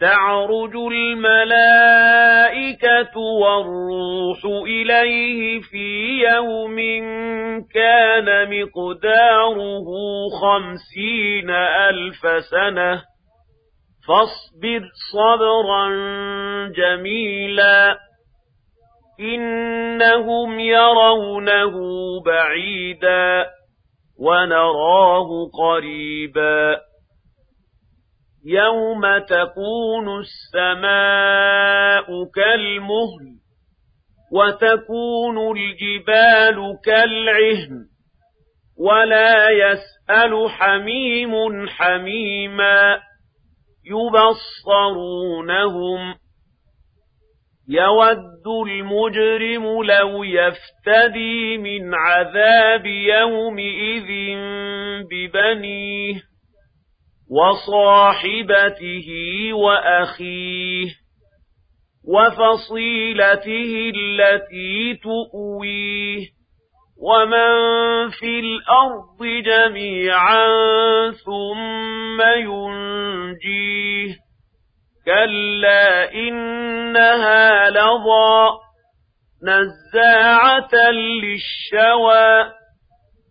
تعرج الملائكة والروح إليه في يوم كان مقداره خمسين ألف سنة. فاصبر صبرا جميلا. إنهم يرونه بعيدا ونراه قريبا. يوم تكون السماء كالمهل وتكون الجبال كالعهن ولا يسأل حميم حميما يبصرونهم يود المجرم لو يفتدي من عذاب يومئذ ببنيه وصاحبته وأخيه وفصيلته التي تؤويه ومن في الأرض جميعا ثم ينجيه كلا إنها لظى نزاعة للشوى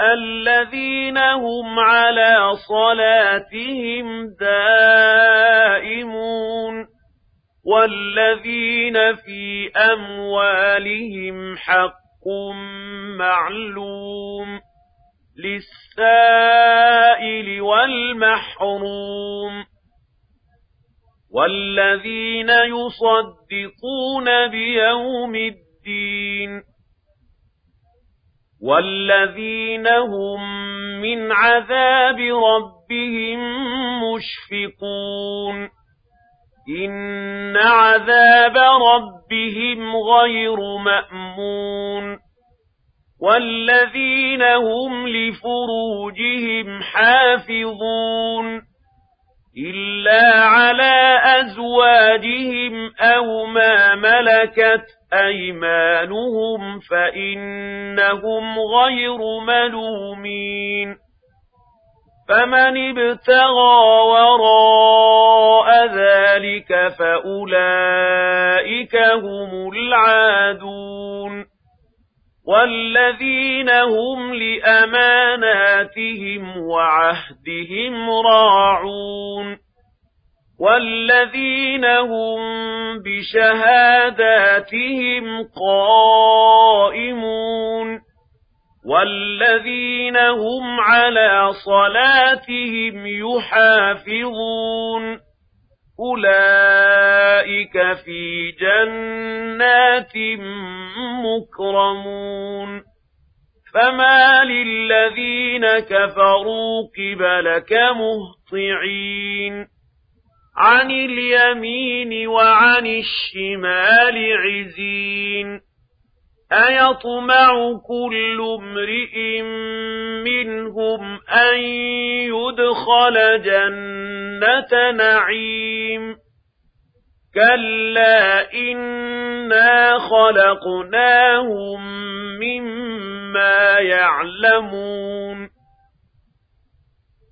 الذين هم على صلاتهم دائمون والذين في أموالهم حق معلوم للسائل والمحروم والذين يصدقون بيوم الدين والذين هم من عذاب ربهم مشفقون إن عذاب ربهم غير مأمون والذين هم لفروجهم حافظون إلا على أزواجهم أو ما ملكت أيمانهم فإنهم غير ملومين فمن ابتغى وراء ذلك فأولئك هم العادون والذين هم لأماناتهم وعهدهم راعون والذين هم بشهاداتهم قائمون والذين هم على صلاتهم يحافظون أولئك في جنات مكرمون فما للذين كفروا قبلك مهطعين عن اليمين وعن الشمال عزين. أيطمع كل امرئ منهم أن يدخل جنة نعيم. كلا إنا خلقناهم مما يعلمون.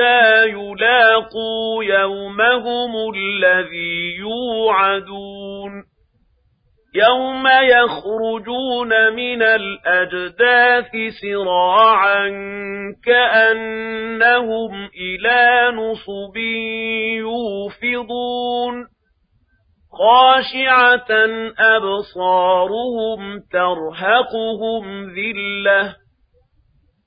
حَتَّى يُلَاقُوا يَوْمَهُمُ الَّذِي يُوعَدُونَ يَوْمَ يَخْرُجُونَ مِنَ الْأَجْدَاثِ سِرَاعًا كَأَنَّهُمْ إِلَى نُصُبٍ يُوفِضُونَ خَاشِعَةً أَبْصَارُهُمْ تَرْهَقُهُمْ ذِلَّةٌ